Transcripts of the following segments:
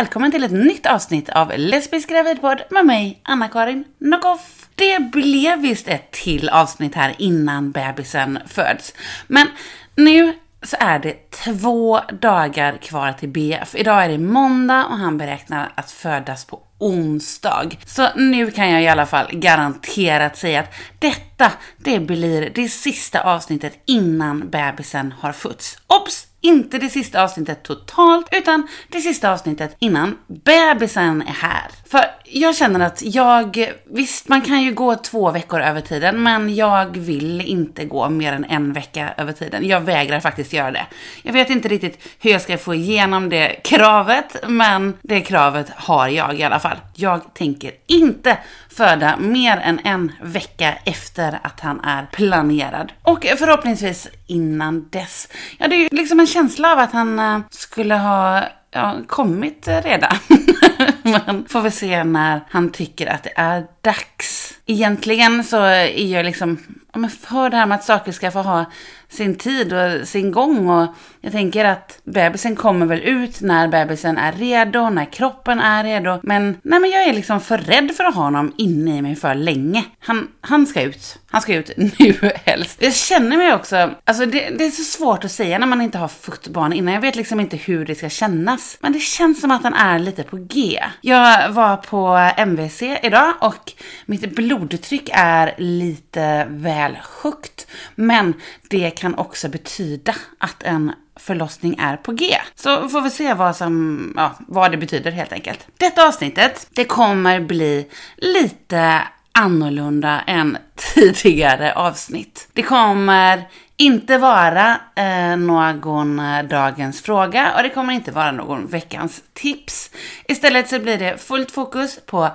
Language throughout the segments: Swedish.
Välkommen till ett nytt avsnitt av Lesbisk gravidpodd med mig, Anna-Karin Knockoff. Det blev visst ett till avsnitt här innan bebisen föds. Men nu så är det två dagar kvar till BF. Idag är det måndag och han beräknar att födas på onsdag. Så nu kan jag i alla fall garanterat säga att detta, det blir det sista avsnittet innan bebisen har fötts. Obs! Inte det sista avsnittet totalt, utan det sista avsnittet innan bebisen är här. För jag känner att jag, visst man kan ju gå två veckor över tiden, men jag vill inte gå mer än en vecka över tiden. Jag vägrar faktiskt göra det. Jag vet inte riktigt hur jag ska få igenom det kravet, men det kravet har jag i alla fall. Jag tänker inte föda mer än en vecka efter att han är planerad. Och förhoppningsvis innan dess. Ja, det är ju liksom en känsla av att han eh, skulle ha ja, kommit redan. Men får väl se när han tycker att det är dags. Egentligen så är jag liksom ja, men för det här med att saker ska få ha sin tid och sin gång. Och jag tänker att bebisen kommer väl ut när bebisen är redo, när kroppen är redo. Men, nej, men jag är liksom för rädd för att ha honom inne i mig för länge. Han, han ska ut. Han ska ut nu helst. Jag känner mig också, alltså det, det är så svårt att säga när man inte har fött barn innan. Jag vet liksom inte hur det ska kännas. Men det känns som att han är lite på G. Jag var på MVC idag och mitt blodtryck är lite väl högt. Men det kan också betyda att en förlossning är på G. Så får vi se vad, som, ja, vad det betyder helt enkelt. Detta avsnittet, det kommer bli lite annorlunda än tidigare avsnitt. Det kommer inte vara eh, någon eh, dagens fråga och det kommer inte vara någon veckans tips. Istället så blir det fullt fokus på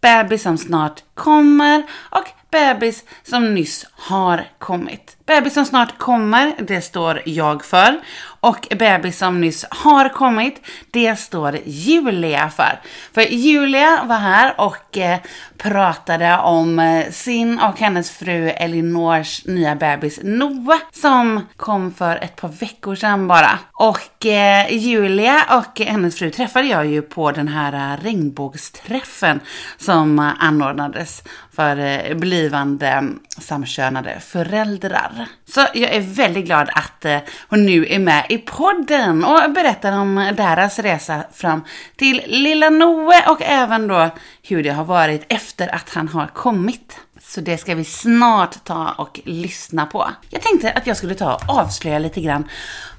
bebis som snart kommer och bebis som nyss har kommit. Bebis som snart kommer, det står jag för. Och bebis som nyss har kommit, det står Julia för. För Julia var här och eh, pratade om eh, sin och hennes fru Elinors nya bebis Noah som kom för ett par veckor sedan bara. Och eh, Julia och hennes fru träffade jag ju på den här eh, regnbågsträffen som anordnades för eh, blivande samkönade föräldrar. Så jag är väldigt glad att eh, hon nu är med i podden och berättar om deras resa fram till lilla Noe och även då hur det har varit efter att han har kommit. Så det ska vi snart ta och lyssna på. Jag tänkte att jag skulle ta och avslöja lite grann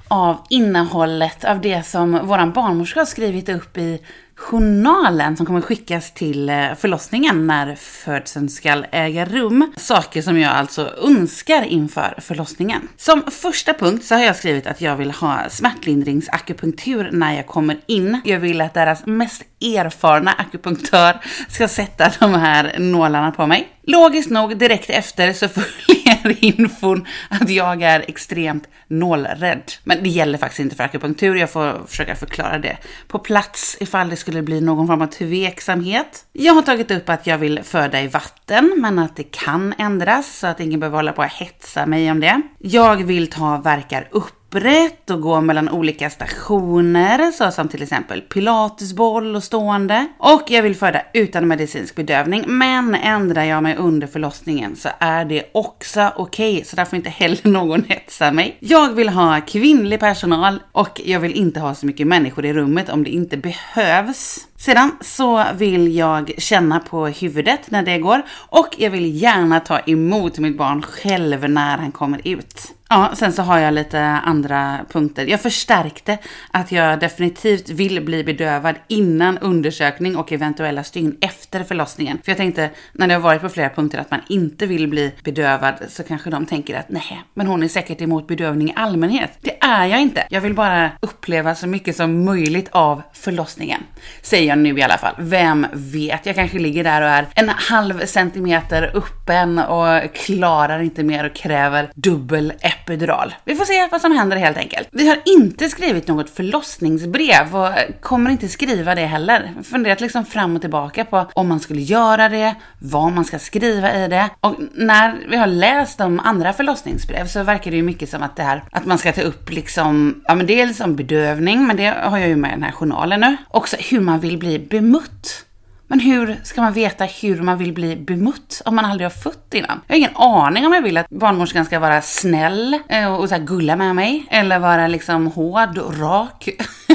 av innehållet av det som våran barnmorska har skrivit upp i journalen som kommer skickas till eh, förlossningen när födseln ska äga rum. Saker som jag alltså önskar inför förlossningen. Som första punkt så har jag skrivit att jag vill ha smärtlindringsakupunktur när jag kommer in. Jag vill att deras mest erfarna akupunktör ska sätta de här nålarna på mig. Logiskt nog direkt efter så följer infon att jag är extremt nålrädd. Men det gäller faktiskt inte för akupunktur, jag får försöka förklara det på plats ifall det skulle bli någon form av tveksamhet. Jag har tagit upp att jag vill föda i vatten, men att det kan ändras så att ingen behöver hålla på och hetsa mig om det. Jag vill ta verkar upp upprätt och gå mellan olika stationer, såsom till exempel pilatesboll och stående. Och jag vill föda utan medicinsk bedövning, men ändrar jag mig under förlossningen så är det också okej, okay, så där får inte heller någon hetsa mig. Jag vill ha kvinnlig personal och jag vill inte ha så mycket människor i rummet om det inte behövs. Sedan så vill jag känna på huvudet när det går och jag vill gärna ta emot mitt barn själv när han kommer ut. Ja, sen så har jag lite andra punkter. Jag förstärkte att jag definitivt vill bli bedövad innan undersökning och eventuella stygn efter förlossningen. För jag tänkte, när det har varit på flera punkter att man inte vill bli bedövad så kanske de tänker att nej, men hon är säkert emot bedövning i allmänhet. Det är jag inte. Jag vill bara uppleva så mycket som möjligt av förlossningen. Säger jag nu i alla fall. Vem vet? Jag kanske ligger där och är en halv centimeter öppen och klarar inte mer och kräver dubbel epidural. Vi får se vad som händer helt enkelt. Vi har inte skrivit något förlossningsbrev och kommer inte skriva det heller. Funderat liksom fram och tillbaka på om man skulle göra det, vad man ska skriva i det. Och när vi har läst de andra förlossningsbrev så verkar det ju mycket som att det här att man ska ta upp liksom, ja men dels om bedövning, men det har jag ju med i den här journalen nu. Också hur man vill bli bemött. Men hur ska man veta hur man vill bli bemött om man aldrig har fött innan? Jag har ingen aning om jag vill att barnmorskan ska vara snäll eh, och så gulla med mig. Eller vara liksom hård och rak.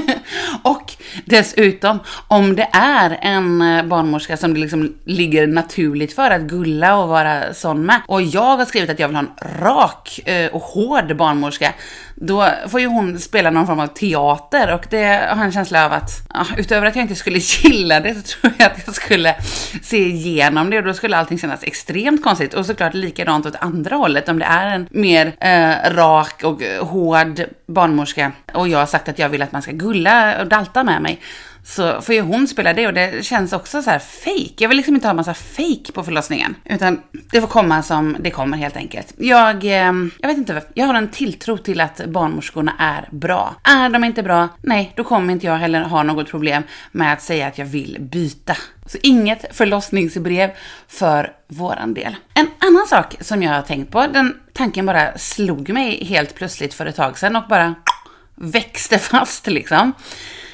och dessutom, om det är en eh, barnmorska som det liksom ligger naturligt för att gulla och vara sån med. Och jag har skrivit att jag vill ha en rak eh, och hård barnmorska då får ju hon spela någon form av teater och det har jag en känsla av att, ja, utöver att jag inte skulle gilla det så tror jag att jag skulle se igenom det och då skulle allting kännas extremt konstigt. Och såklart likadant åt andra hållet om det är en mer eh, rak och eh, hård barnmorska och jag har sagt att jag vill att man ska gulla och dalta med mig så får ju hon spela det och det känns också så här fake. Jag vill liksom inte ha massa fake på förlossningen. Utan det får komma som det kommer helt enkelt. Jag, eh, jag vet inte, jag har en tilltro till att barnmorskorna är bra. Är de inte bra, nej, då kommer inte jag heller ha något problem med att säga att jag vill byta. Så inget förlossningsbrev för våran del. En annan sak som jag har tänkt på, den tanken bara slog mig helt plötsligt för ett tag sedan och bara växte fast liksom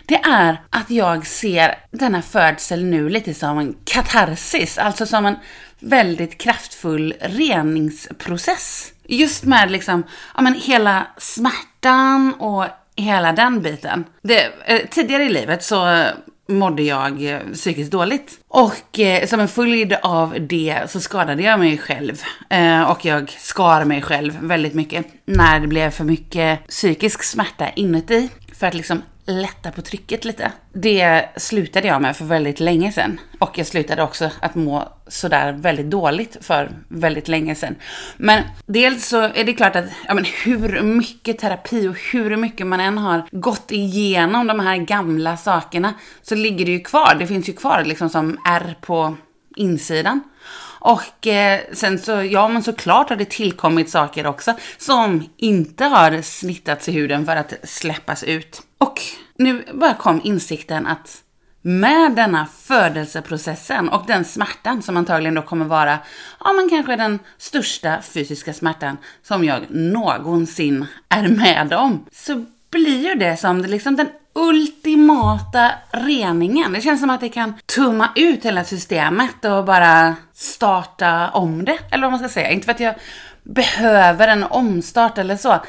det är att jag ser denna födsel nu lite som en katarsis, alltså som en väldigt kraftfull reningsprocess. Just med liksom, ja men hela smärtan och hela den biten. Det, eh, tidigare i livet så mådde jag eh, psykiskt dåligt. Och eh, som en följd av det så skadade jag mig själv. Eh, och jag skar mig själv väldigt mycket när det blev för mycket psykisk smärta inuti. För att liksom lätta på trycket lite. Det slutade jag med för väldigt länge sedan. Och jag slutade också att må sådär väldigt dåligt för väldigt länge sedan. Men dels så är det klart att ja, men hur mycket terapi och hur mycket man än har gått igenom de här gamla sakerna så ligger det ju kvar. Det finns ju kvar liksom som är på insidan. Och eh, sen så, ja men såklart har det tillkommit saker också som inte har snittats i huden för att släppas ut. Och nu bara kom insikten att med denna födelseprocessen och den smärtan som antagligen då kommer vara, ja men kanske den största fysiska smärtan som jag någonsin är med om, så blir ju det som liksom den ultimata reningen. Det känns som att det kan tumma ut hela systemet och bara starta om det, eller vad man ska säga. Inte för att jag behöver en omstart eller så,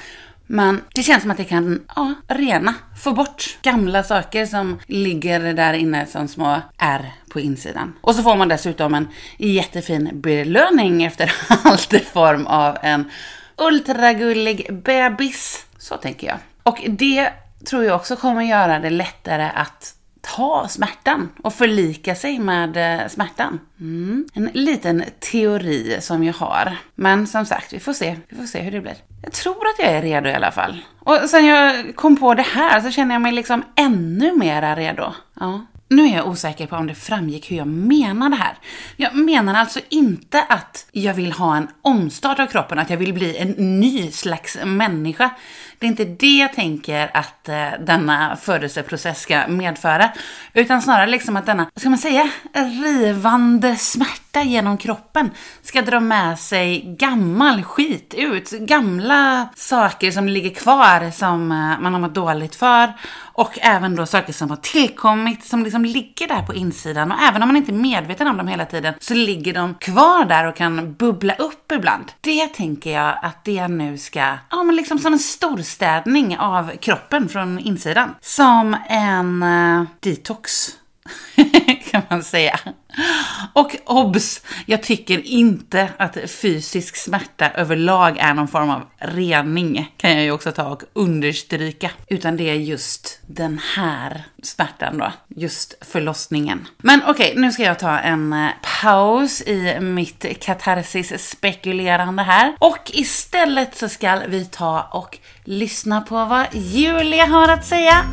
men det känns som att det kan ja, rena, få bort gamla saker som ligger där inne som små R på insidan. Och så får man dessutom en jättefin belöning efter allt i form av en ultragullig bebis. Så tänker jag. Och det tror jag också kommer göra det lättare att ta smärtan och förlika sig med eh, smärtan. Mm. En liten teori som jag har. Men som sagt, vi får se. Vi får se hur det blir. Jag tror att jag är redo i alla fall. Och sen jag kom på det här så känner jag mig liksom ännu mera redo. Ja. Nu är jag osäker på om det framgick hur jag menar det här. Jag menar alltså inte att jag vill ha en omstart av kroppen, att jag vill bli en ny slags människa. Det är inte det jag tänker att eh, denna födelseprocess ska medföra, utan snarare liksom att denna, vad ska man säga, rivande smärta genom kroppen ska dra med sig gammal skit ut, gamla saker som ligger kvar som eh, man har mått dåligt för och även då saker som har tillkommit som liksom ligger där på insidan och även om man inte är medveten om dem hela tiden så ligger de kvar där och kan bubbla upp ibland. Det tänker jag att det nu ska, ja men liksom som en storstädning av kroppen från insidan. Som en uh, detox man säga. Och obs! Jag tycker inte att fysisk smärta överlag är någon form av rening, kan jag ju också ta och understryka. Utan det är just den här smärtan då, just förlossningen. Men okej, okay, nu ska jag ta en eh, paus i mitt katarsis spekulerande här. Och istället så ska vi ta och lyssna på vad Julia har att säga.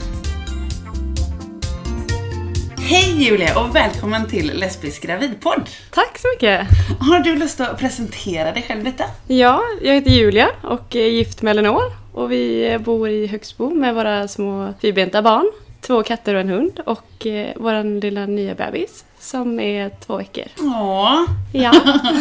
Hej Julia och välkommen till Lesbisk gravidpodd. Tack så mycket. Har du lust att presentera dig själv lite? Ja, jag heter Julia och är gift med Elinor och vi bor i Högsbo med våra små fyrbenta barn. Två katter och en hund och eh, vår lilla nya bebis som är två veckor. Åh, Ja,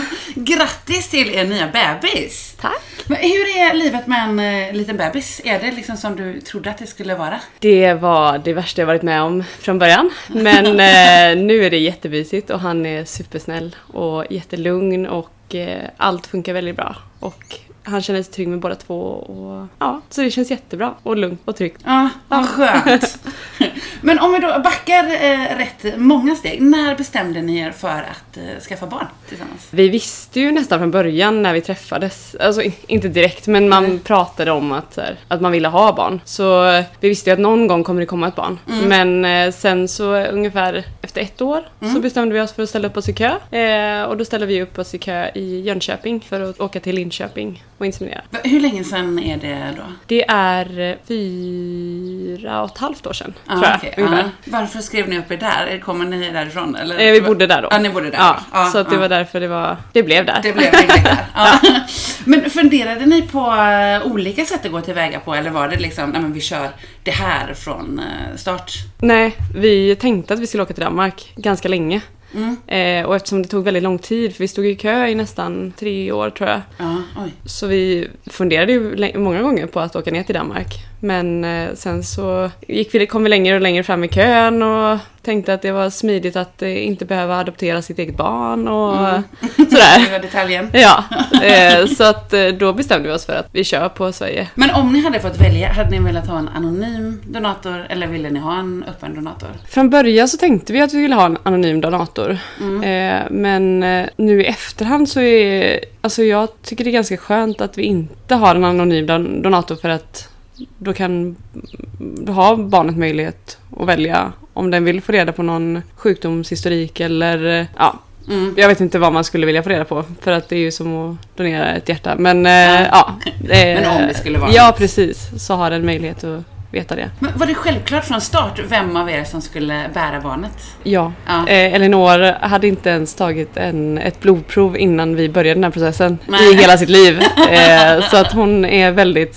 grattis till er nya bebis! tack. Men hur är livet med en eh, liten bebis? Är det liksom som du trodde att det skulle vara? Det var det värsta jag varit med om från början. Men eh, nu är det jättemysigt och han är supersnäll och jättelugn och eh, allt funkar väldigt bra. Och han känner sig trygg med båda två och ja, så det känns jättebra och lugnt och tryggt. Ja, vad skönt. Men om vi då backar eh, rätt många steg. När bestämde ni er för att eh, skaffa barn tillsammans? Vi visste ju nästan från början när vi träffades, alltså inte direkt men man Nej. pratade om att, här, att man ville ha barn. Så eh, vi visste ju att någon gång kommer det komma ett barn. Men eh, sen så eh, ungefär efter ett år så bestämde vi oss för att ställa upp oss i kö. Eh, och då ställde vi upp oss i kö i Jönköping för att åka till Linköping och inseminera. Hur länge sedan är det då? Det är eh, fyra och ett halvt år sedan, Ja, tror jag. ungefär. ja. Varför skrev ni upp er där? Kommer ni därifrån? Eller? Eh, vi bodde där då. Ja, ni bodde där. Ja, så det var därför det var, det blev där. Det blev där. Ja. Men funderade ni på eh, olika sätt att gå tillväga på eller var det liksom, nej men vi kör det här från eh, start? Nej, vi tänkte att vi skulle åka till Danmark ganska länge. Mm. Eh, och eftersom det tog väldigt lång tid, för vi stod i kö i nästan tre år tror jag. Ja. Så vi funderade ju många gånger på att åka ner till Danmark. Men eh, sen så gick vi, kom vi längre och längre fram i kön och tänkte att det var smidigt att eh, inte behöva adoptera sitt eget barn och Mm. sådär. Det var detaljen. Ja, eh, så att då bestämde vi oss för att vi kör på Sverige. Men om ni hade fått välja, hade ni velat ha en anonym donator eller ville ni ha en öppen donator? Från början så tänkte vi att vi ville ha en anonym donator. Eh, men nu i efterhand så är... Alltså jag tycker det är ganska skönt att vi inte har en anonym don- donator för att då kan då har barnet möjlighet att välja om den vill få reda på någon sjukdomshistorik eller ja, Mm. jag vet inte vad man skulle vilja få reda på för att det är ju som att donera ett hjärta. Men eh, Ja. ja. eh, Men om det skulle vara Ja, precis. Så har den möjlighet att veta det. Men var det självklart från start vem av er som skulle bära barnet? Ja. Ja. Eh, Elinor hade inte ens tagit en, ett blodprov innan vi började den här processen Nej. i hela sitt liv. Eh, så att hon är väldigt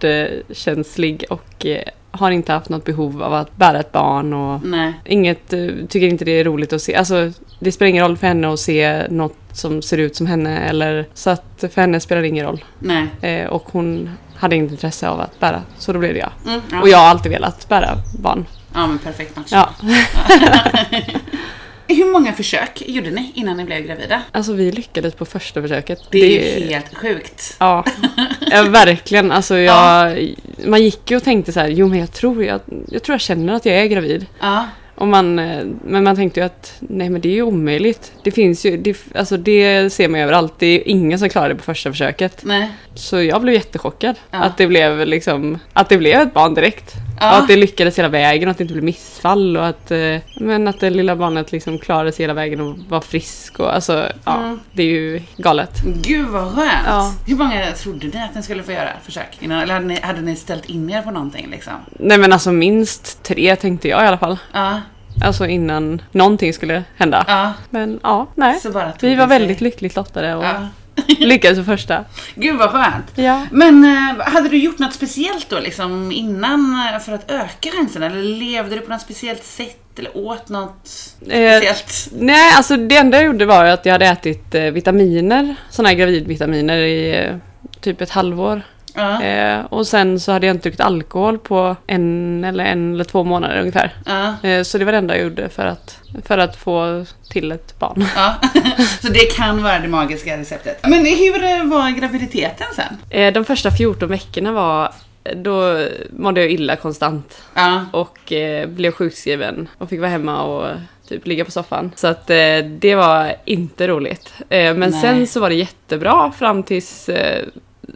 smärtkänslig och eh, har inte haft något behov av att bära ett barn och Nej. inget, eh, tycker inte det är roligt att se. Alltså, det spelar ingen roll för henne att se något som ser ut som henne eller så att för henne spelar det ingen roll. Nej. Eh, och hon hade inte intresse av att bära, så då blev det jag. Mm, ja. Och jag har alltid velat bära barn. Ja, men perfekt match. Ja. Hur många försök gjorde ni innan ni blev gravida? Alltså vi lyckades på första försöket. Det är ju helt sjukt. Ja, ja verkligen. Alltså jag, Man gick ju och tänkte så här, jo men jag tror jag, jag tror jag känner att jag är gravid. Ja. Och man, eh, men man tänkte ju att nej men det är ju omöjligt. Det finns ju, det, alltså det ser man ju överallt. Det är ingen som klarar det på första försöket. Nej. Så jag blev jättechockad. Ja. Att det blev liksom, att det blev ett barn direkt. Ja. Att det lyckades hela vägen och att det inte blev missfall och att, eh, men att det lilla barnet liksom klarade sig hela vägen och var frisk och alltså, ja, Mm. det är ju galet. Gud vad skönt. Ja. Hur många trodde ni att ni skulle få göra försök innan? Eller hade ni, hade ni ställt in er på någonting liksom? Nej men alltså minst tre tänkte jag i alla fall. Ja. Alltså innan någonting skulle hända. Ja. Men ja, nej. Vi var sig. väldigt lyckligt lottade och Ja. lyckades första. Gud vad skönt. Ja. Men eh, hade du gjort något speciellt då liksom innan eh, för att öka chansen? Eller levde du på något speciellt sätt? Eller åt något Eh, speciellt? Nej, alltså det enda jag gjorde var att jag hade ätit eh, vitaminer, sådana här gravidvitaminer i eh, typ ett halvår. Ja. Eh, och sen så hade jag inte druckit alkohol på en eller en eller två månader ungefär. Ja. Eh, så det var det enda jag gjorde för att, för att få till ett barn. Ja. Så det kan vara det magiska receptet. Men hur var graviditeten sen? Eh, de första 14 veckorna var, då mådde jag illa konstant. Ja. och eh, blev sjukskriven och fick vara hemma och typ ligga på soffan. Så att eh, det var inte roligt. Eh, men Nej. sen så var det jättebra fram tills eh,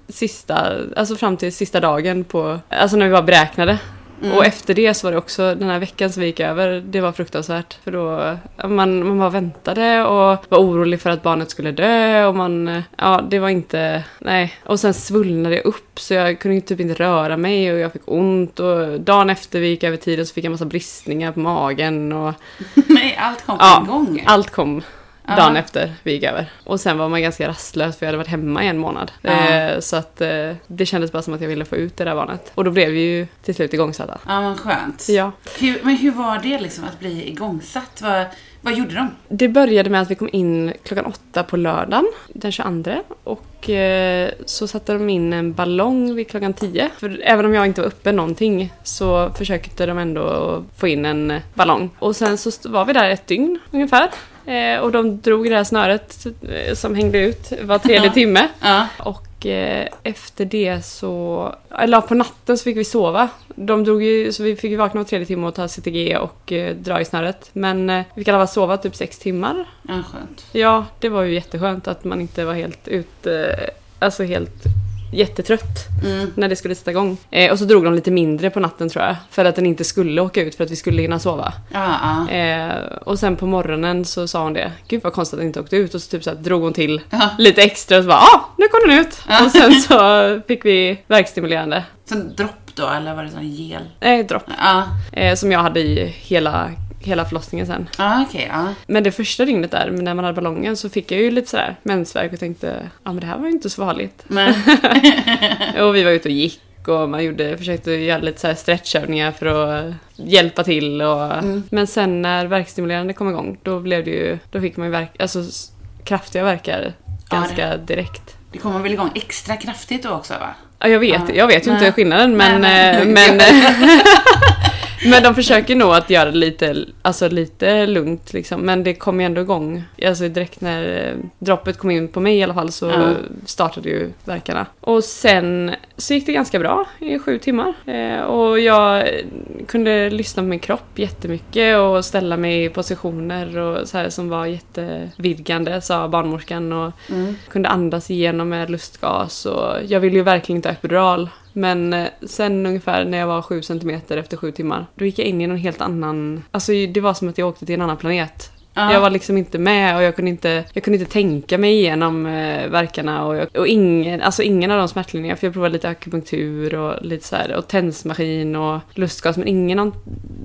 sista, alltså fram till sista dagen på, alltså när vi var beräknade. Mm. Och efter det så var det också, den här veckan som vi gick över, det var fruktansvärt. För då, man, man bara väntade och var orolig för att barnet skulle dö och man, ja det var inte, nej. Och sen svullnade jag upp så jag kunde typ inte röra mig och jag fick ont och dagen efter vi gick över tiden så fick jag massa bristningar på magen och Nej, allt kom på Ja, en gång. allt kom. Dagen efter vi gick över. Och sen var man ganska rastlös för jag hade varit hemma i en månad. Eh, så att eh, det kändes bara som att jag ville få ut det där barnet. Och då blev vi ju till slut igångsatta. Ja, men skönt. Ja. Hur, men hur var det liksom att bli igångsatt? Vad, vad gjorde de? Det började med att vi kom in klockan åtta på lördagen, den 22. Och eh, så satte de in en ballong vid klockan 10. För även om jag inte var uppe någonting så försökte de ändå få in en ballong. Och sen så var vi där ett dygn ungefär. Eh, och de drog det här snöret eh, som hängde ut var tredje timme. Ja. Och eh, efter det så, eller på natten så fick vi sova. De drog ju, så vi fick ju vakna var tredje timme och ta CTG och eh, dra i snöret. Men eh, vi fick i alla fall sova typ sex timmar. ja, skönt. Ja, det var ju jätteskönt att man inte var helt ut, eh, alltså helt jättetrött Mm. när det skulle sätta igång. Eh, och så drog de lite mindre på natten tror jag, för att den inte skulle åka ut för att vi skulle hinna sova. Ja, ja. Eh, och sen på morgonen så sa hon det, gud vad konstigt att den inte åkte ut och så typ så här drog hon till Ja. lite extra och så bara ah, nu kom den ut! Och sen så fick vi verkstimulerande, Sen dropp då, eller var det sån gel? eh, dropp, eh, som jag hade i hela, hela förlossningen sen. ja okej. ja. Men det första dygnet där, när man hade ballongen, så fick jag ju lite sådär mensvärk och tänkte ja men det här var ju inte så farligt. Och vi var ute och gick och man gjorde, försökte göra lite så här stretchövningar för att hjälpa till. Och, Mm. Men sen när verkstimulerande kom igång, då blev det ju, då fick man ju verk, alltså, kraftiga verkar ganska direkt. det kommer väl igång extra kraftigt då också va? Ja, jag vet, Ja. jag vet ju inte skillnaden men, Nej, eh, nej. men, men de försöker nog att göra det lite, alltså lite lugnt liksom. Men det kom ju ändå igång. Alltså direkt när eh, droppet kom in på mig i alla fall så Ja. startade ju verkarna. Och sen så gick det ganska bra i sju timmar. Eh, och jag kunde lyssna på min kropp jättemycket och ställa mig i positioner och så här som var jättevidgande sa barnmorskan. Och Mm. kunde andas igenom med lustgas och jag ville ju verkligen inte ha epidural. Men eh, sen ungefär när jag var sju centimeter efter sju timmar, då gick jag in i någon helt annan... Alltså det var som att jag åkte till en annan planet. Ja. Jag var liksom inte med och jag kunde inte, jag kunde inte tänka mig igenom eh, verkarna och, jag, och ingen, alltså ingen av de smärtlindringarna, för jag provade lite akupunktur och lite så här, och tensmaskin och lustgas, men ingen av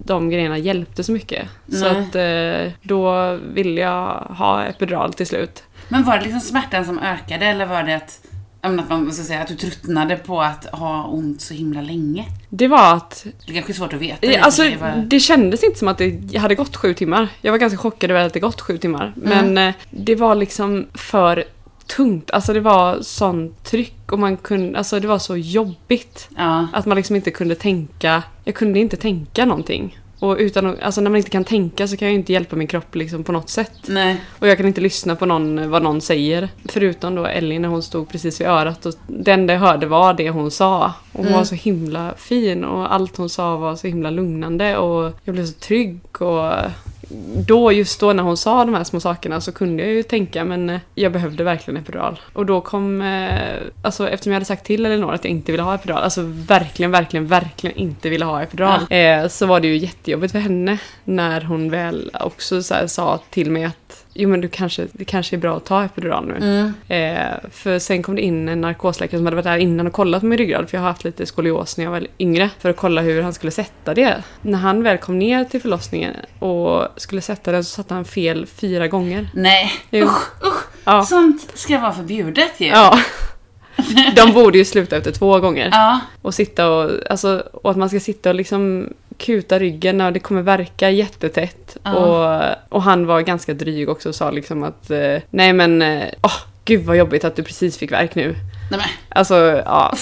de grejerna hjälpte så mycket. Så Nej. att eh, då ville jag ha epidural till slut. Men var det liksom smärtan som ökade eller var det att, menar, att, man ska säga, att du tröttnade på att ha ont så himla länge? Det var att Det kanske är svårt att veta. Ja, Alltså, det var... det kändes inte som att det hade gått sju timmar. Jag var ganska chockad över att det gått sju timmar. Men eh, det var liksom för tungt. Alltså det var sån tryck och man kunde, alltså det var så jobbigt. Ja. Att man liksom inte kunde tänka, jag kunde inte tänka någonting. Och utan alltså när man inte kan tänka så kan jag ju inte hjälpa min kropp liksom på något sätt. Nej. Och jag kan inte lyssna på någon, vad någon säger. Förutom då Ellie när hon stod precis vid örat. Och det enda jag hörde var det hon sa. Och hon Mm. var så himla fin och allt hon sa var så himla lugnande. Och jag blev så trygg. Och då, just då när hon sa de här små sakerna så kunde jag ju tänka men eh, jag behövde verkligen epidural. Och då kom, eh, alltså eftersom jag hade sagt till Elinor att jag inte ville ha epidural, alltså verkligen, verkligen, verkligen inte ville ha epidural. Eh, så var det ju jättejobbigt för henne när hon väl också så sa till mig att jo men du kanske, det kanske är bra att ta epidural nu. Mm. Eh, för sen kom det in en narkosläkare som hade varit där innan och kollat på min ryggrad, för jag har haft lite skolios när jag var yngre, för att kolla hur han skulle sätta det. När han väl kom ner till förlossningen och skulle sätta den så satte han fel fyra gånger. Nej. Jo. Usch, usch. Ja. Sånt ska vara förbjudet ju. ja. De borde ju sluta efter två gånger. Ja. Och sitta och, alltså, och att man ska sitta och liksom kuta ryggen och det kommer verka jättetätt. Ja. Och, och han var ganska dryg också och sa liksom att eh, nej men, eh, åh gud vad jobbigt att du precis fick verk nu. Nej, men. Alltså, ja.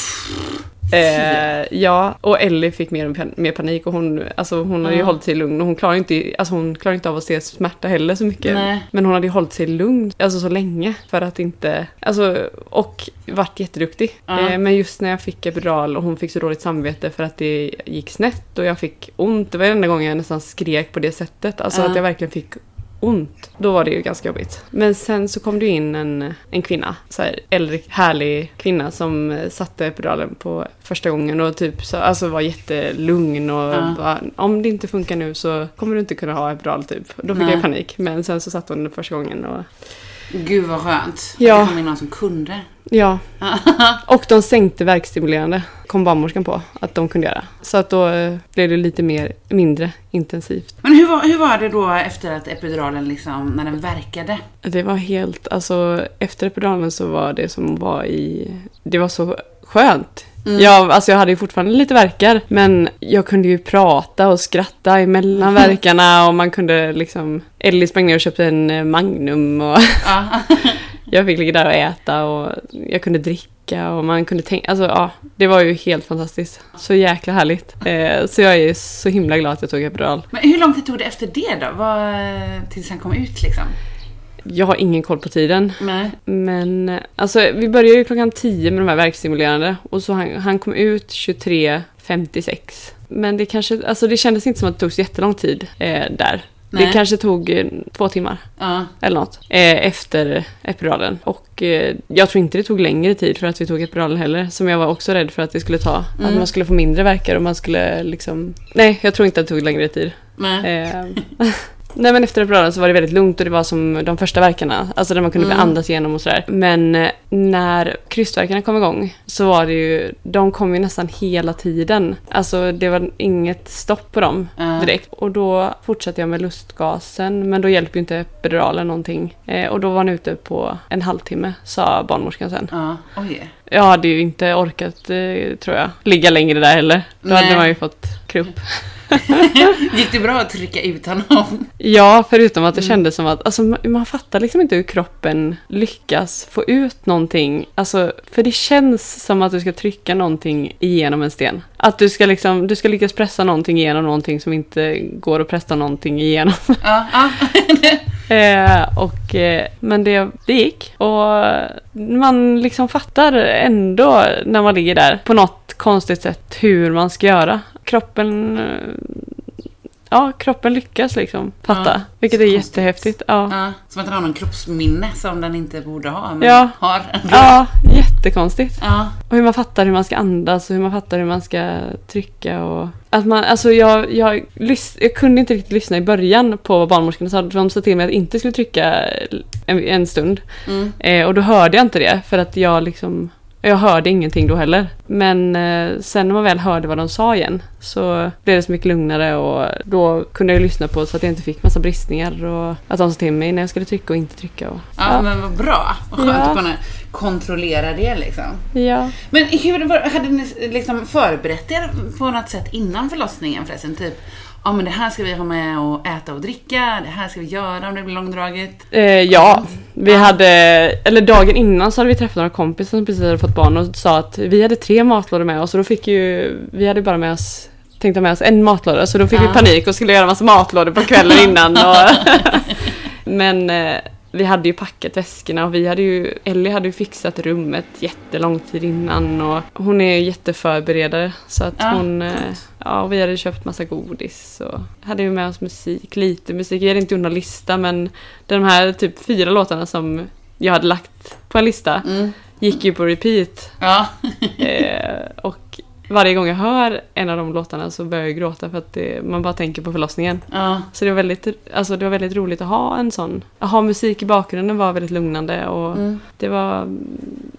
Eh, ja, och Ellie fick mer, mer panik och hon, alltså, hon har ju Ja. hållit sig lugn och hon klarar inte, alltså, hon klarar inte av att se smärta heller så mycket. Nej. Men hon hade ju hållit sig lugn alltså, så länge för att inte, alltså, och varit jätteduktig. Ja. Eh, men just när jag fick epidural och hon fick så dåligt samvete för att det gick snett och jag fick ont, det var enda gången jag nästan skrek på det sättet. Alltså Ja. att jag verkligen fick ont. Då var det ju ganska jobbigt. Men sen så kom det in en, en kvinna, så här äldre härlig kvinna som eh, satte epiduralen på första gången och typ så, alltså var jättelugn och Ja. bara, om det inte funkar nu så kommer du inte kunna ha epidural typ. Då fick Nej. jag panik. Men sen så satte hon den första gången och Gud vad skönt. Ja. Det kom in någon som kunde. Ja. Och de sänkte verkstimulerande, kom barnmorskan på att de kunde göra. Så att då eh, blev det lite mer, mindre intensivt. Men hur var, hur var det då efter att epiduralen liksom, när den verkade? Det var helt, alltså efter epiduralen så var det som var i, det var så skönt. Mm. Jag, alltså jag hade ju fortfarande lite verkar men jag kunde ju prata och skratta emellan verkarna och man kunde liksom Ellie sprang ner och köpte en eh, Magnum och Ja. jag fick ligga där och äta och jag kunde dricka och man kunde tänka, alltså ja, det var ju helt fantastiskt. Så jäkla härligt. Eh, så jag är så himla glad att jag tog epidural. Men hur lång tid tog det efter det då? Vad, tills han kom ut liksom? Jag har ingen koll på tiden. Nej. Men eh, alltså vi började ju klockan 10 med de här verkstimulerande och så han, han kom ut 23.56. Men det kanske, alltså det kändes inte som att det tog så jättelång tid eh, där. Nej. Det kanske tog eh, två timmar Ja. eller något eh, efter epiduralen. Och eh, jag tror inte det tog längre tid för att vi tog epiduralen heller. Som jag var också rädd för att det skulle ta. Att Mm. man skulle få mindre verkar och man skulle liksom... Nej, jag tror inte att det tog längre tid. Nej. Nej men efter epiduralen så var det väldigt lugnt och det var som de första verkarna. Alltså där man kunde Mm. andas igenom och sådär. Men eh, när krystverkarna kom igång så var det ju, de kom ju nästan hela tiden. Alltså det var inget stopp på dem direkt. Och då fortsatte jag med lustgasen men då hjälper ju inte epiduralen någonting. Eh, och då var han ute på en halvtimme sa barnmorskan sen. Ja. Oj. Jag hade ju inte orkat eh, tror jag ligga längre där heller. Då Nej. hade man ju fått krupp. Gick det bra att trycka ut honom? Ja, förutom att det Mm. kändes som att alltså, man, fattar liksom inte hur kroppen lyckas få ut någonting. Alltså, för det känns som att du ska trycka någonting igenom en sten. Att du ska, liksom, du ska lyckas pressa någonting igenom någonting som inte går att pressa någonting igenom. Ja. ja. eh, och, eh, men det, det gick. Och man liksom fattar ändå när man ligger där på något konstigt sätt hur man ska göra. Kroppen eh, Ja, kroppen lyckas liksom fatta. Ja, vilket är konstigt. jättehäftigt. Ja. ja. Som att den har någon kroppsminne som den inte borde ha. Men Ja. har ja, jättekonstigt. Ja. Och hur man fattar hur man ska andas och hur man fattar hur man ska trycka och... Att man, alltså jag, jag, lys- jag kunde inte riktigt lyssna i början på vad barnmorskorna sa. De sa till mig att jag inte skulle trycka en, en stund. Mm. Eh, och då hörde jag inte det för att jag liksom... Jag hörde ingenting då heller. Men eh, sen när man väl hörde vad de sa igen så blev det så mycket lugnare och då kunde jag lyssna på så att jag inte fick massa bristningar och att de sa till mig när jag skulle trycka och inte trycka. Och, Ja, men vad bra. Vad skönt Ja. att kunna kontrollera det liksom. ja. Men hur hade ni liksom förberett er på något sätt innan förlossningen förresten? Typ, ja men det här ska vi ha med och äta och dricka, det här ska vi göra om det blir långdraget. Eh, ja, vi hade, eller dagen innan så hade vi träffat några kompisar som precis hade fått barn och sa att vi hade tre matlådor med oss och då fick ju, vi hade bara med oss tänkte ha med oss en matlåda så då fick Ja. vi panik och skulle göra massa matlådor på kvällen innan. Och Men eh, vi hade ju packat väskorna och vi hade ju, Ellie hade ju fixat rummet jättelång tid innan och hon är ju jätteförberedare så att Ja, hon, eh, coolt. ja och vi hade köpt massa godis och hade ju med oss musik, lite musik, vi hade inte gjort någon lista men de här typ fyra låtarna som jag hade lagt på en lista Mm. gick ju på repeat Ja. eh, och varje gång jag hör en av de låtarna så börjar jag gråta för att det, man bara tänker på förlossningen. ja. Så det var, väldigt, alltså det var väldigt roligt att ha en sån. Att ha musik i bakgrunden var väldigt lugnande och Mm. det, var,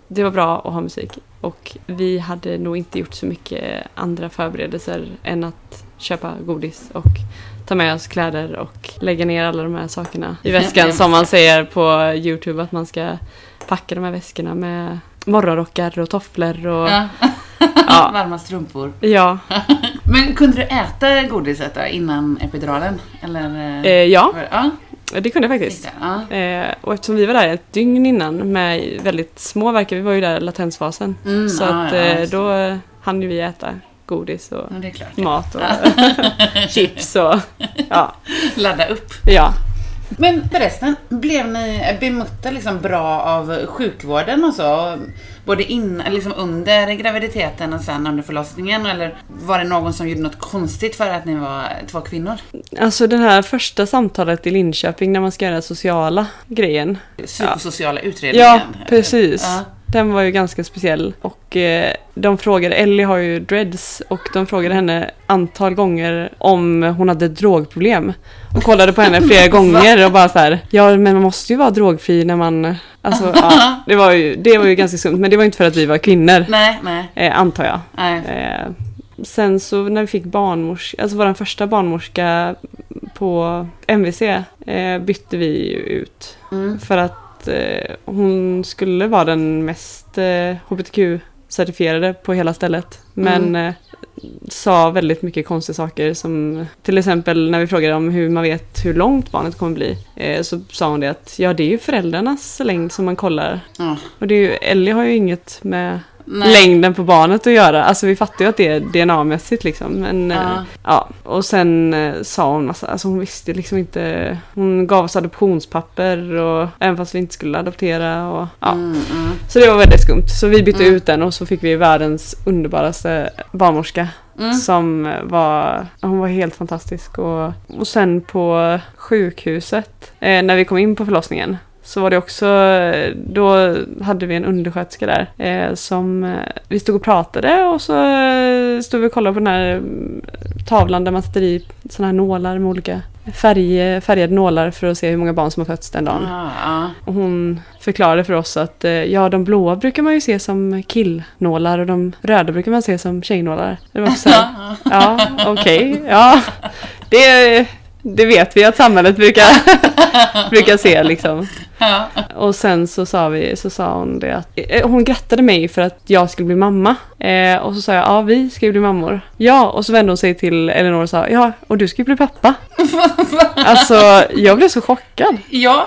det var bra att ha musik. Och vi hade nog inte gjort så mycket andra förberedelser än att köpa godis och ta med oss kläder och lägga ner alla de här sakerna i väskan som man ser på Youtube att man ska packa de här väskorna med morgonrockar och tofflor och ja. Ja. Varma strumpor. ja. Men kunde du äta godiset då innan epiduralen? Eller? Eh, ja, var det- ja. det kunde jag faktiskt. Ja. Eh, och eftersom vi var där ett dygn innan med väldigt små verkar, vi var ju där i latensfasen. Mm, så ja, att ja, eh, då eh, hann ju vi äta godis och Ja, klart. mat och chips och ja. Ladda upp. ja. Men förresten, blev ni bemötta liksom bra av sjukvården och så? Både in, liksom under graviditeten och sen under förlossningen? Eller var det någon som gjorde något konstigt för att ni var två kvinnor? Alltså det här första samtalet i Linköping när man ska göra sociala grejen. Psykosociala utredningen? Ja, precis. Ja. Den var ju ganska speciell. Och eh, de frågade, Ellie har ju dreads och de frågade henne antal gånger om hon hade drogproblem. Och kollade på henne flera gånger och bara så här, ja men man måste ju vara drogfri när man, alltså ja, det var ju, det var ju ganska skumt. Men det var inte för att vi var kvinnor, Nej, nej, eh, antar jag. nej. Eh, sen så när vi fick barnmorska, alltså vår första barnmorska på MVC bytte vi ju ut. Mm. För att eh, hon skulle vara den mest eh, HBTQ-certifierade på hela stället. Men Mm. eh, sa väldigt mycket konstiga saker som till exempel när vi frågade om hur man vet hur långt barnet kommer bli. Eh, så sa hon det att ja det är ju föräldrarnas längd som man kollar. Ja. Och det är ju, Ellie har ju inget med Nej. längden på barnet att göra. Alltså vi fattar ju att det är DNA-mässigt liksom. Men Ja. ja. ja. Och sen eh, sa hon massa, alltså hon visste liksom inte. Hon gav oss adoptionspapper och även fast vi inte skulle adoptera och ja. Mm, mm. Så det var väldigt skumt. Så vi bytte Mm. ut den och så fick vi världens underbaraste barnmorska. Mm. Som var, hon var helt fantastisk. Och, och sen på sjukhuset, eh, när vi kom in på förlossningen, så var det också, då hade vi en undersköterska där eh, som eh, vi stod och pratade och så eh, stod vi och kollade på den här mm, tavlan där man sätter i sådana här nålar med olika färg, färgade nålar för att se hur många barn som har fötts den dagen. Ja, ja. Och hon förklarade för oss att eh, ja, de blåa brukar man ju se som killnålar och de röda brukar man se som tjejnålar. Det var också så här, ja, okej, ja. Det, det vet vi att samhället brukar, brukar se liksom. Ja. Och sen så sa, vi, så sa hon det att eh, hon grattade mig för att jag skulle bli mamma. Eh, och så sa jag ja vi ska ju bli mammor. Ja och så vände hon sig till Elinor och sa ja och du ska ju bli pappa. Alltså jag blev så chockad. ja,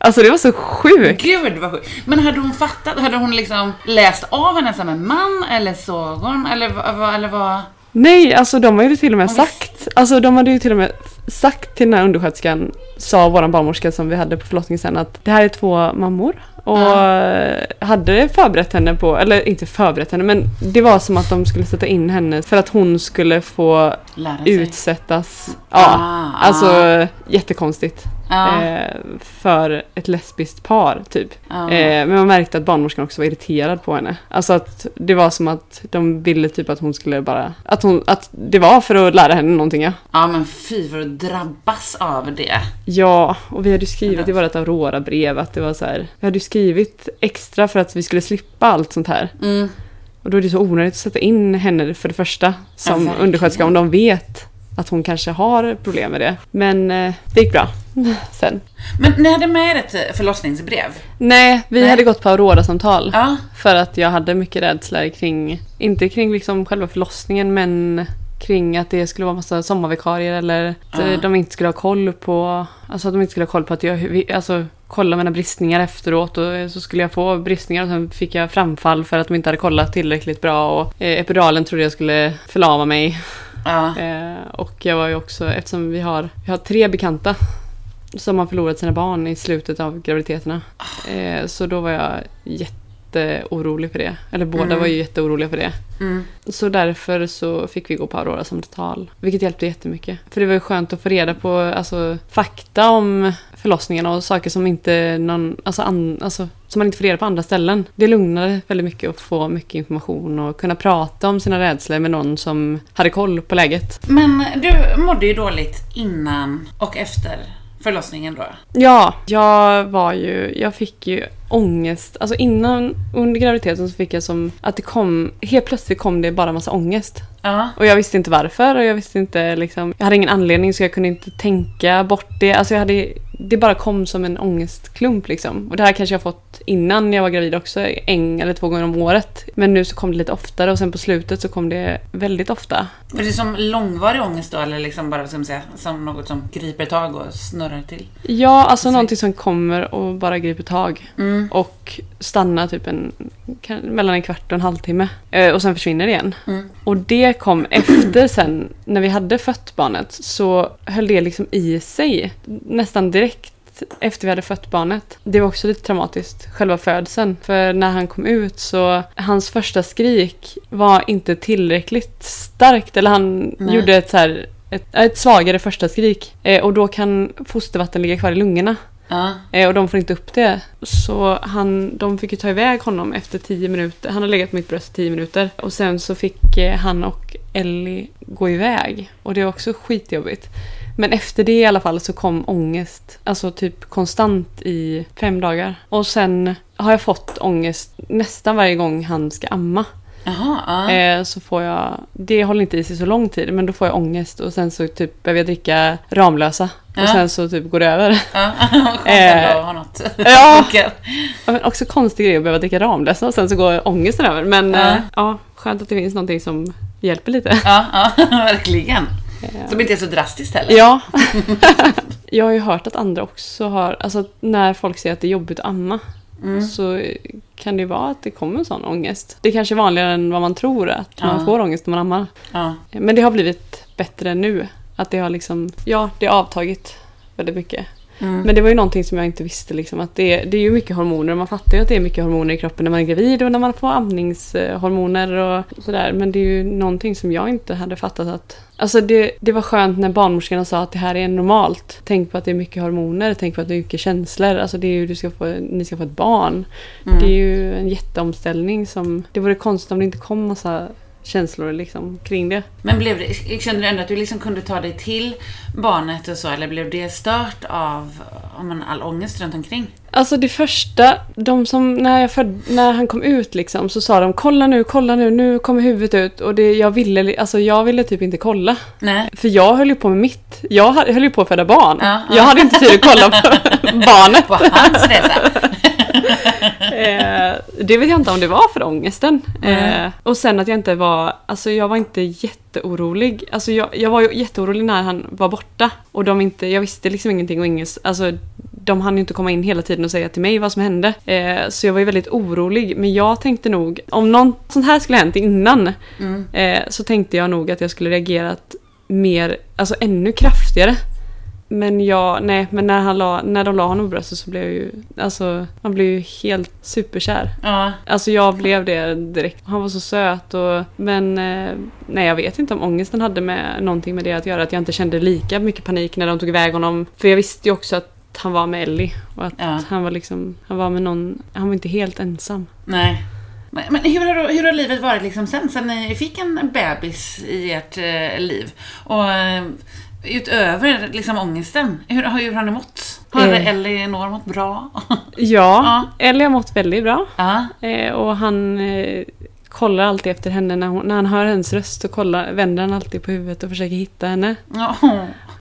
Alltså det var så sjukt. gud vad sjukt. Men hade hon fattat? Hade hon liksom läst av henne som en man eller såg hon? Eller Eller vad? Nej, alltså de hade ju till och med sagt, alltså de hade ju till och med sagt till den här undersköterskan, sa våran barnmorska som vi hade på förlossningen sen att det här är två mammor. Och Ja. hade förberett henne på, eller inte förberett henne, men det var som att de skulle sätta in henne för att hon skulle få Lära sig. utsättas. Ja, Ah, alltså jättekonstigt. Ja. Eh, för ett lesbiskt par typ. Ja. Eh, men man märkte att barnmorskan också var irriterad på henne. Alltså att det var som att de ville typ att hon skulle bara... Att, hon, att det var för att lära henne någonting ja. ja men fy för att drabbas av det. Ja, och vi hade ju skrivit i vårt Aurora-brev att det var så här. Vi hade ju skrivit extra för att vi skulle slippa allt sånt här. Mm. Och då är det så onödigt att sätta in henne för det första som verkligen. undersköterska om de vet att hon kanske har problem med det. Men eh, det gick bra sen. Men ni hade med er ett eh, förlossningsbrev? Nej, vi Nej. hade gått på Aurora-samtal. Ja. För att jag hade mycket rädslor kring, inte kring liksom själva förlossningen men kring att det skulle vara massa sommarvikarier eller att eh, Ja. de inte skulle ha koll på, alltså att de inte skulle ha koll på att jag, alltså kolla mina bristningar efteråt och eh, så skulle jag få bristningar och sen fick jag framfall för att de inte hade kollat tillräckligt bra och epiduralen trodde jag skulle förlama mig. Ja. Och jag var ju också, eftersom vi har, vi har tre bekanta som har förlorat sina barn i slutet av graviditeterna. Eh, så då var jag jätteorolig för det. Eller båda Mm. var ju jätteoroliga för det. Mm. Så därför så fick vi gå på Aurora som tal. Vilket hjälpte jättemycket. För det var ju skönt att få reda på alltså, fakta om förlossningarna och saker som inte någon, alltså, an, alltså, som man inte får reda på andra ställen. Det lugnade väldigt mycket att få mycket information och kunna prata om sina rädslor med någon som hade koll på läget. Men du mådde ju dåligt innan och efter förlossningen då? Ja, jag var ju, jag fick ju ångest. Alltså innan, under graviditeten så fick jag som att det kom, helt plötsligt kom det bara massa ångest. Ja. Och jag visste inte varför och jag visste inte liksom, jag hade ingen anledning så jag kunde inte tänka bort det. Alltså jag hade, det bara kom som en ångestklump liksom. Och det här kanske jag fått innan jag var gravid också, en eller två gånger om året. Men nu så kom det lite oftare och sen på slutet så kom det väldigt ofta. Var det som långvarig ångest då eller liksom bara som, säga, som något som griper tag och snurrar till? Ja, alltså någonting som kommer och bara griper tag. Mm. Och stannar typ en, mellan en kvart och en halvtimme. Eh, och sen försvinner det igen. Mm. Och det kom efter sen, när vi hade fött barnet, så höll det liksom i sig. Nästan direkt efter vi hade fött barnet. Det var också lite traumatiskt, själva födseln. För när han kom ut så, hans första skrik var inte tillräckligt starkt. Eller han Nej. gjorde ett så här ett, ett svagare första skrik. Eh, och då kan fostervatten ligga kvar i lungorna. Ja. Eh, och de får inte upp det. Så han, de fick ju ta iväg honom efter 10 minuter. Han har legat på mitt bröst i 10 minuter. Och sen så fick eh, han och Ellie gå iväg. Och det var också skitjobbigt. Men efter det i alla fall så kom ångest. Alltså typ konstant i fem dagar. Och sen har jag fått ångest nästan varje gång han ska amma. Jaha, ja. Eh, så får jag, det håller inte i sig så lång tid men då får jag ångest och sen så typ behöver jag dricka Ramlösa. Ja. Och sen så typ går det över. ja. Skönt Eh, ändå att ha något. ja. Funkar. Ja, men också konstig grej att behöva dricka Ramlösa och sen så går ångesten över. Men Ja. ja. ja, skönt att det finns någonting som hjälper lite. ja, ja, verkligen. Eh, Som inte är så drastiskt heller. Ja. jag har ju hört att andra också har, alltså när folk säger att det är jobbigt att amma Mm. så kan det vara att det kommer en sån ångest. Det är kanske är vanligare än vad man tror att Ja. man får ångest när man ammar. Ja. Men det har blivit bättre nu. Att det har liksom, ja, det har avtagit väldigt mycket. Mm. Men det var ju någonting som jag inte visste liksom, att det, det är ju mycket hormoner. Man fattar ju att det är mycket hormoner i kroppen när man är gravid och när man får amningshormoner och sådär. Men det är ju någonting som jag inte hade fattat att... Alltså det, det var skönt när barnmorskorna sa att det här är normalt. Tänk på att det är mycket hormoner, tänk på att det är mycket känslor. Alltså det är ju, du ska få, ni ska få ett barn. Mm. Det är ju en jätteomställning som... Det vore konstigt om det inte kom massa känslor liksom kring det. Men blev det, kände du ändå att du liksom kunde ta dig till barnet och så, eller blev det stört av man, all ångest runt omkring? Alltså det första, de som, när, jag föd, när han kom ut liksom så sa de kolla nu, kolla nu, nu kommer huvudet ut och det, jag ville, alltså jag ville typ inte kolla. Nej. För jag höll ju på med mitt, jag höll ju på att föda barn. Ja, ja. Jag hade inte tid att kolla på barnet. På hans resa? Eh, det vet jag inte om det var för ångesten. Eh, och sen att jag inte var, alltså jag var inte jätteorolig. Alltså jag, jag var ju jätteorolig när han var borta. Och de inte, jag visste liksom ingenting och ingen, alltså de hann ju inte komma in hela tiden och säga till mig vad som hände. Eh, så jag var ju väldigt orolig. Men jag tänkte nog, om något sånt här skulle hänt innan, Mm. eh, så tänkte jag nog att jag skulle reagerat mer, alltså ännu kraftigare. Men jag, nej, men när, han la, när de la honom på bröstet så blev jag ju, alltså man blev ju helt superkär. Ja. Alltså jag blev det direkt. Han var så söt och, men eh, nej jag vet inte om ångesten hade med någonting med det att göra. Att jag inte kände lika mycket panik när de tog iväg honom. För jag visste ju också att han var med Ellie och att Ja. han var liksom, han var med någon, han var inte helt ensam. Nej. Men, men hur, har, hur har livet varit liksom sen, sen ni fick en bebis i ert eh, liv? Och eh, utöver liksom ångesten, hur, har- hur har ni mått? Har Eh. Elinor mått bra? Ja, Ellie har mått väldigt bra. ja. Eh, och han eh, kollar alltid efter henne när, hon, när han hör hennes röst så kollar, vänder han alltid på huvudet och försöker hitta henne. Ja.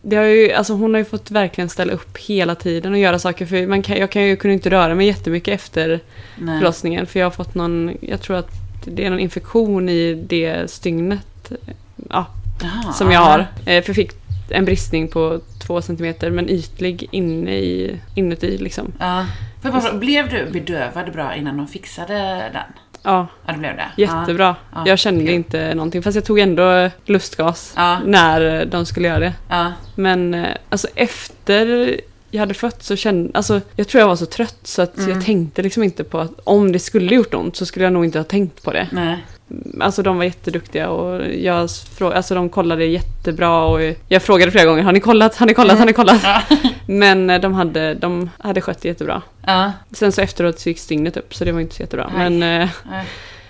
Det har ju, alltså hon har ju fått verkligen ställa upp hela tiden och göra saker. För man kan, jag kan ju kunde inte röra mig jättemycket efter Nej. förlossningen. För jag har fått någon, jag tror att det är någon infektion i det stygnet. Ja, Jaha, som jag ja. har. Eh, för jag fick en bristning på två centimeter men ytlig inne i, inuti liksom. Ja. Jag bara blev du bedövad bra innan de fixade den? Ja, Ja, det blev det. jättebra. Ja, jag kände okej. inte någonting. Fast jag tog ändå lustgas Ja. när de skulle göra det. Ja. Men eh, alltså efter jag hade fött så kände, alltså jag tror jag var så trött så att Mm. jag tänkte liksom inte på att om det skulle gjort ont så skulle jag nog inte ha tänkt på det. Nej. Alltså de var jätteduktiga och jag frå- alltså de kollade jättebra och jag frågade flera gånger har ni kollat, har ni kollat, har ni kollat? Ja. Men eh, de hade, de hade skött det jättebra. Ja. Sen så efteråt så gick stygnet upp så det var inte så jättebra. Nej. Men, eh, Nej.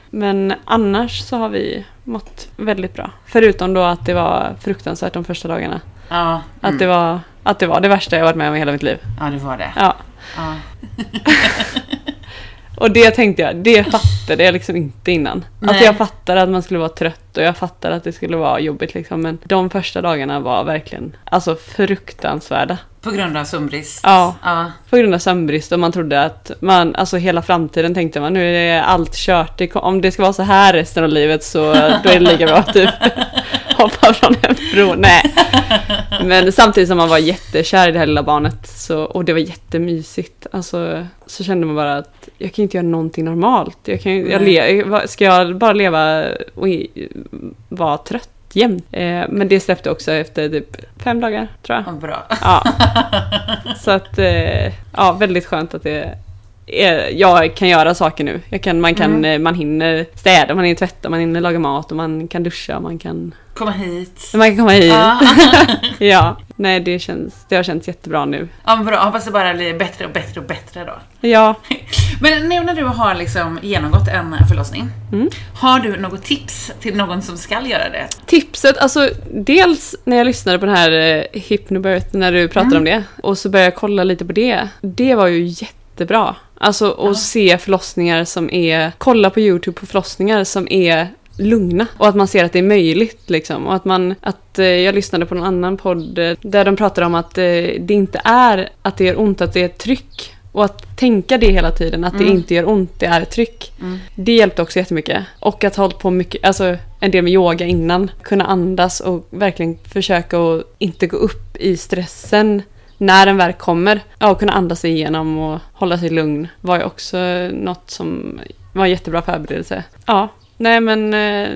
men annars så har vi mått väldigt bra. Förutom då att det var fruktansvärt de första dagarna. Ja. Att, Mm. det, var, att det var det värsta jag varit med om i hela mitt liv. Ja, det var det. Ja. Och det tänkte jag, det fattade jag liksom inte innan. Nej. Alltså jag fattade att man skulle vara trött och jag fattade att det skulle vara jobbigt liksom. Men de första dagarna var verkligen, alltså fruktansvärda. På grund av sömnbrist. Ja. Ja. På grund av sömnbrist och man trodde att man, alltså hela framtiden tänkte man nu är allt kört. Det, om det ska vara så här resten av livet så då är det lika bra typ hoppa från en bro. Nej. Men samtidigt som man var jättekär i det här lilla barnet så, och det var jättemysigt. Alltså, så kände man bara att jag kan inte göra någonting normalt. Jag kan, jag le, ska jag bara leva och vara trött jämt? Eh, men det släppte också efter typ fem dagar tror jag. Bra. Ja. Så att, eh, ja, väldigt skönt att det jag kan göra saker nu. Jag kan, man, kan, Mm. man hinner städa, man hinner tvätta, man hinner laga mat och man kan duscha, man kan, Komma hit. man kan komma hit. Ja. Ja. nej det, känns, det har känts jättebra nu. Ja, men bra. Hoppas det bara blir bättre och bättre och bättre då. Ja, Men nu när du har liksom genomgått en förlossning, Mm. har du något tips till någon som ska göra det? tipset, alltså dels när jag lyssnade på den här eh, Hypnobirth när du pratade om det och så började jag kolla lite på det. Det var ju jättebra. Alltså att se förlossningar som är, kolla på YouTube på förlossningar som är lugna och att man ser att det är möjligt liksom och att man, att eh, jag lyssnade på en annan podd eh, där de pratade om att eh, det inte är att det gör ont, att det är ett tryck och att tänka det hela tiden, att det inte gör ont, det är ett tryck. Det hjälpte också jättemycket. Och att ha hållit på mycket, alltså en del med yoga innan. Kunna andas och verkligen försöka att inte gå upp i stressen när den väl kommer. Ja, och kunna andas sig igenom och hålla sig lugn var ju också något som var en jättebra förberedelse. Ja, nej men eh,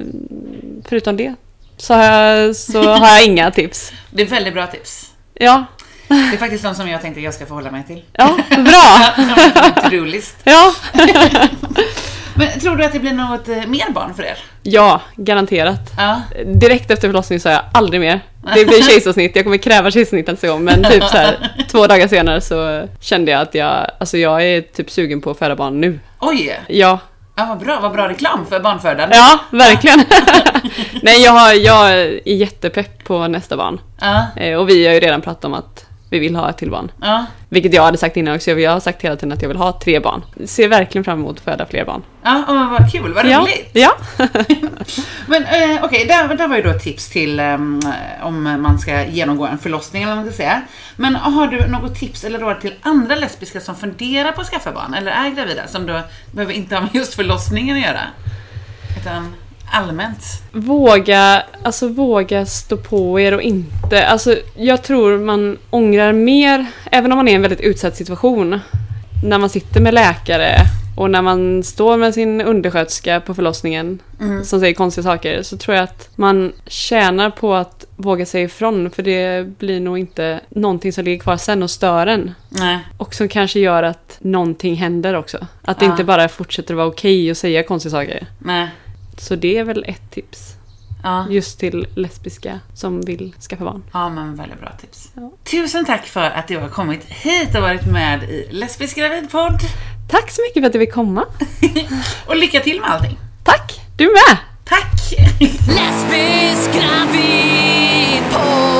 förutom det så har jag, så har jag inga tips. Det är väldigt bra tips. Ja, Det är faktiskt de som jag tänkte jag ska förhålla mig till. ja, bra! To-do-list. Ja, Men tror du att det blir något eh, mer barn för er? Ja, garanterat. Ja. Direkt efter förlossningen sa jag aldrig mer. Det blir kejsarsnitt, jag kommer kräva kejsarsnitt nästa gång. Men typ så här, två dagar senare så kände jag att jag, alltså jag är typ sugen på att föda barn nu. Oj! Ja, Ja, vad bra. Vad bra reklam för barnfödande. ja verkligen. Nej, jag, har, jag är jättepepp på nästa barn. Ja. Eh, Och vi har ju redan pratat om att vi vill ha ett till barn. Ja. Vilket jag hade sagt innan också, jag har sagt hela tiden att jag vill ha tre barn. Ser verkligen fram emot att föda fler barn. Ja, men vad kul. Vad Ja, roligt. ja. Men eh, okej, där, där var ju då ett tips till ehm, om man ska genomgå en förlossning eller vad man ska säga. Men har du något tips eller råd till andra lesbiska som funderar på att skaffa barn eller är gravida som då behöver inte ha med just förlossningen att göra? Utan allmänt. Våga, alltså våga stå på er och inte. Alltså jag tror man ångrar mer, även om man är i en väldigt utsatt situation. När man sitter med läkare och när man står med sin undersköterska på förlossningen som säger konstiga saker så tror jag att man tjänar på att våga säga ifrån för det blir nog inte någonting som ligger kvar sen och stör en. Nej. Och som kanske gör att någonting händer också. Att det Ja. inte bara fortsätter vara okej att säga konstiga saker. Nej. Så det är väl ett tips. Ja. Just till lesbiska som vill skaffa barn. Ja, men väldigt bra tips. Ja. Tusen tack för att du har kommit hit och varit med i Lesbisk gravidpodd. Tack så mycket för att du vill komma. Och lycka till med allting. Tack! Du med! Tack! Lesbisk gravidpodd.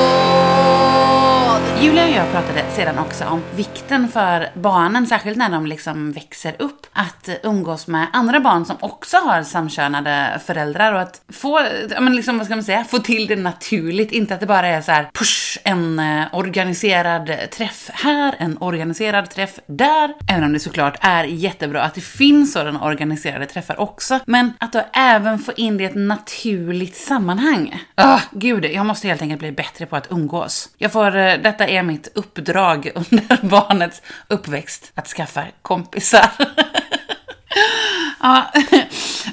Julia och jag pratade sedan också om vikten för barnen, särskilt när de liksom växer upp, att umgås med andra barn som också har samkönade föräldrar och att få, ja men liksom, vad ska man säga, få till det naturligt, inte att det bara är så här, push, en eh, organiserad träff här, en organiserad träff där, även om det såklart är jättebra att det finns sådana organiserade träffar också, men att då även få in det i ett naturligt sammanhang. Ah, gud, jag måste helt enkelt bli bättre på att umgås. Jag får, eh, detta är mitt uppdrag under barnets uppväxt, att skaffa kompisar. Ja,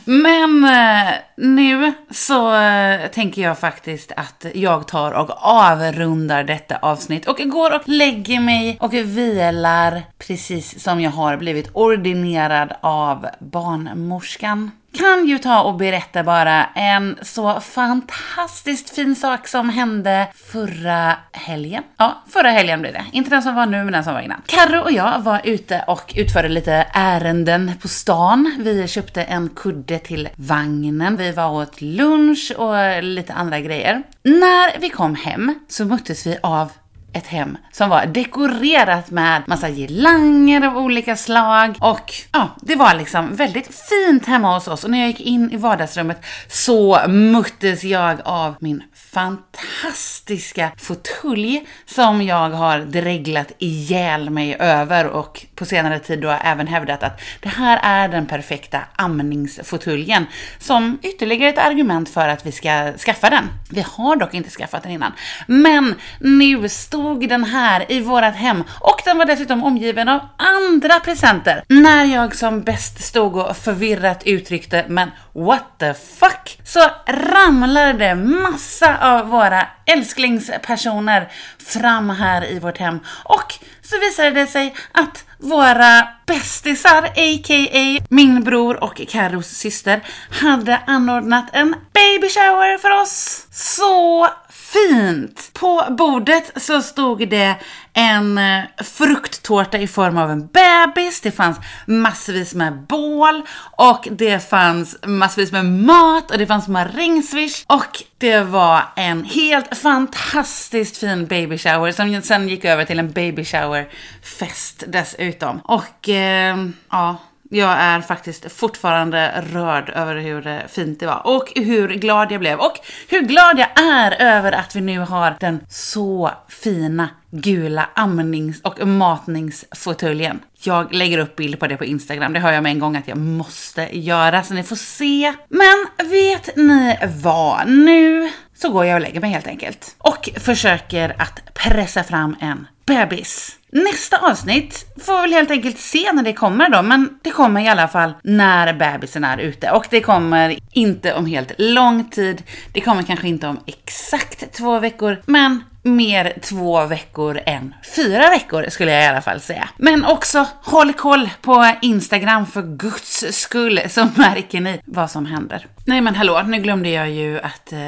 men eh, nu så eh, tänker jag faktiskt att jag tar och avrundar detta avsnitt och går och lägger mig och vilar precis som jag har blivit ordinerad av barnmorskan. Kan ju ta och berätta bara en så fantastiskt fin sak som hände förra helgen. Ja, förra helgen blir det. Inte den som var nu, men den som var innan. Karro och jag var ute och utförde lite ärenden på stan. Vi köpte en kudde till vagnen, vi var åt lunch och lite andra grejer. När vi kom hem så möttes vi av ett hem som var dekorerat med massa girlanger av olika slag. Och ja, det var liksom väldigt fint hemma hos oss. Och när jag gick in i vardagsrummet så möttes jag av min fantastiska fåtölj som jag har dreglat ihjäl mig över och på senare tid då även hävdat att det här är den perfekta amningsfåtöljen som ytterligare ett argument för att vi ska skaffa den. Vi har dock inte skaffat den innan, men nu stod den här i vårat hem och den var dessutom omgiven av andra presenter. När jag som bäst stod och förvirrat uttryckte men what the fuck så ramlade det massa av våra älsklingspersoner fram här i vårt hem och så visade det sig att våra bästisar, a.k.a. min bror och Carros syster, hade anordnat en baby shower för oss. Så fint! På bordet så stod det en eh, frukttårta i form av en bebis, det fanns massvis med bål och det fanns massvis med mat och det fanns marängsviss och det var en helt fantastiskt fin baby shower som sen gick över till en baby shower fest dessutom. Och eh, ja, jag är faktiskt fortfarande rörd över hur eh, fint det var och hur glad jag blev och hur glad jag är över att vi nu har den så fina gula amnings och matningsfåtöljen. Jag lägger upp bild på det på Instagram, det hör jag med en gång att jag måste göra så ni får se. Men vet ni vad? Nu så går jag och lägger mig helt enkelt och försöker att pressa fram en bebis. Nästa avsnitt får vi väl helt enkelt se när det kommer då, men det kommer i alla fall när bebisen är ute. Och det kommer inte om helt lång tid, det kommer kanske inte om exakt två veckor, men mer två veckor än fyra veckor skulle jag i alla fall säga. Men också håll koll på Instagram för guds skull så märker ni vad som händer. Nej men hallå, nu glömde jag ju att eh,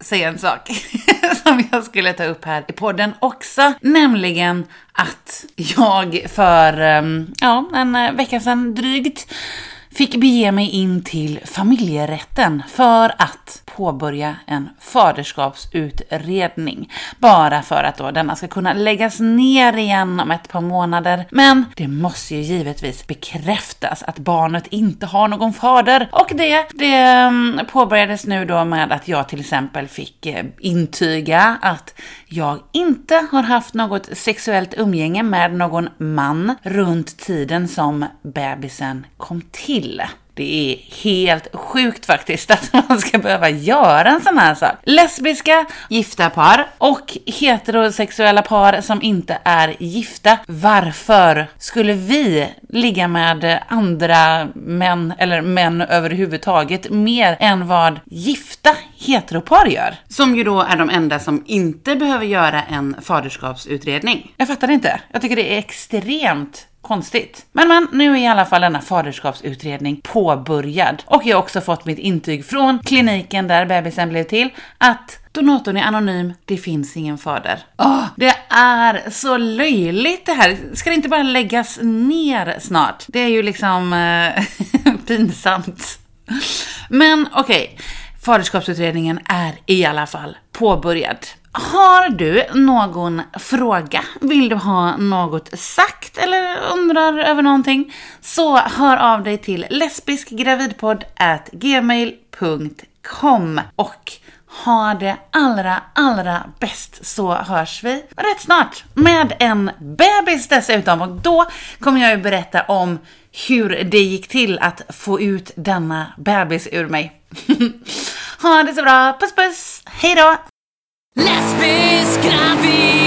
säga en sak som jag skulle ta upp här i podden också, nämligen att jag för ehm, ja, en eh, vecka sedan drygt fick bege mig in till familjerätten för att påbörja en faderskapsutredning. Bara för att då denna ska kunna läggas ner igen om ett par månader. Men det måste ju givetvis bekräftas att barnet inte har någon fader. Och det, det mm, påbörjades nu då med att jag till exempel fick eh, intyga att jag inte har haft något sexuellt umgänge med någon man runt tiden som bebisen kom till. Det är helt sjukt faktiskt att man ska behöva göra en sån här sak. Lesbiska, gifta par och heterosexuella par som inte är gifta. Varför skulle vi ligga med andra män, eller män överhuvudtaget, mer än vad gifta heteropar gör? Som ju då är de enda som inte behöver göra en faderskapsutredning. Jag fattar inte. Jag tycker det är extremt Konstigt. Men men, nu är i alla fall denna faderskapsutredning påbörjad. Och jag har också fått mitt intyg från kliniken där bebisen blev till att Donatorn är anonym, det finns ingen fader. Åh, det är så löjligt det här. Ska det inte bara läggas ner snart? Det är ju liksom eh, pinsamt. Men okej, okay. faderskapsutredningen är i alla fall påbörjad. Har du någon fråga? Vill du ha något sagt eller undrar över någonting? Så hör av dig till lesbiskgravidpodd@gmail.com och ha det allra, allra bäst så hörs vi rätt snart med en bebis dessutom och då kommer jag ju berätta om hur det gick till att få ut denna bebis ur mig. ha det så bra, puss puss, hejdå! Las pescavi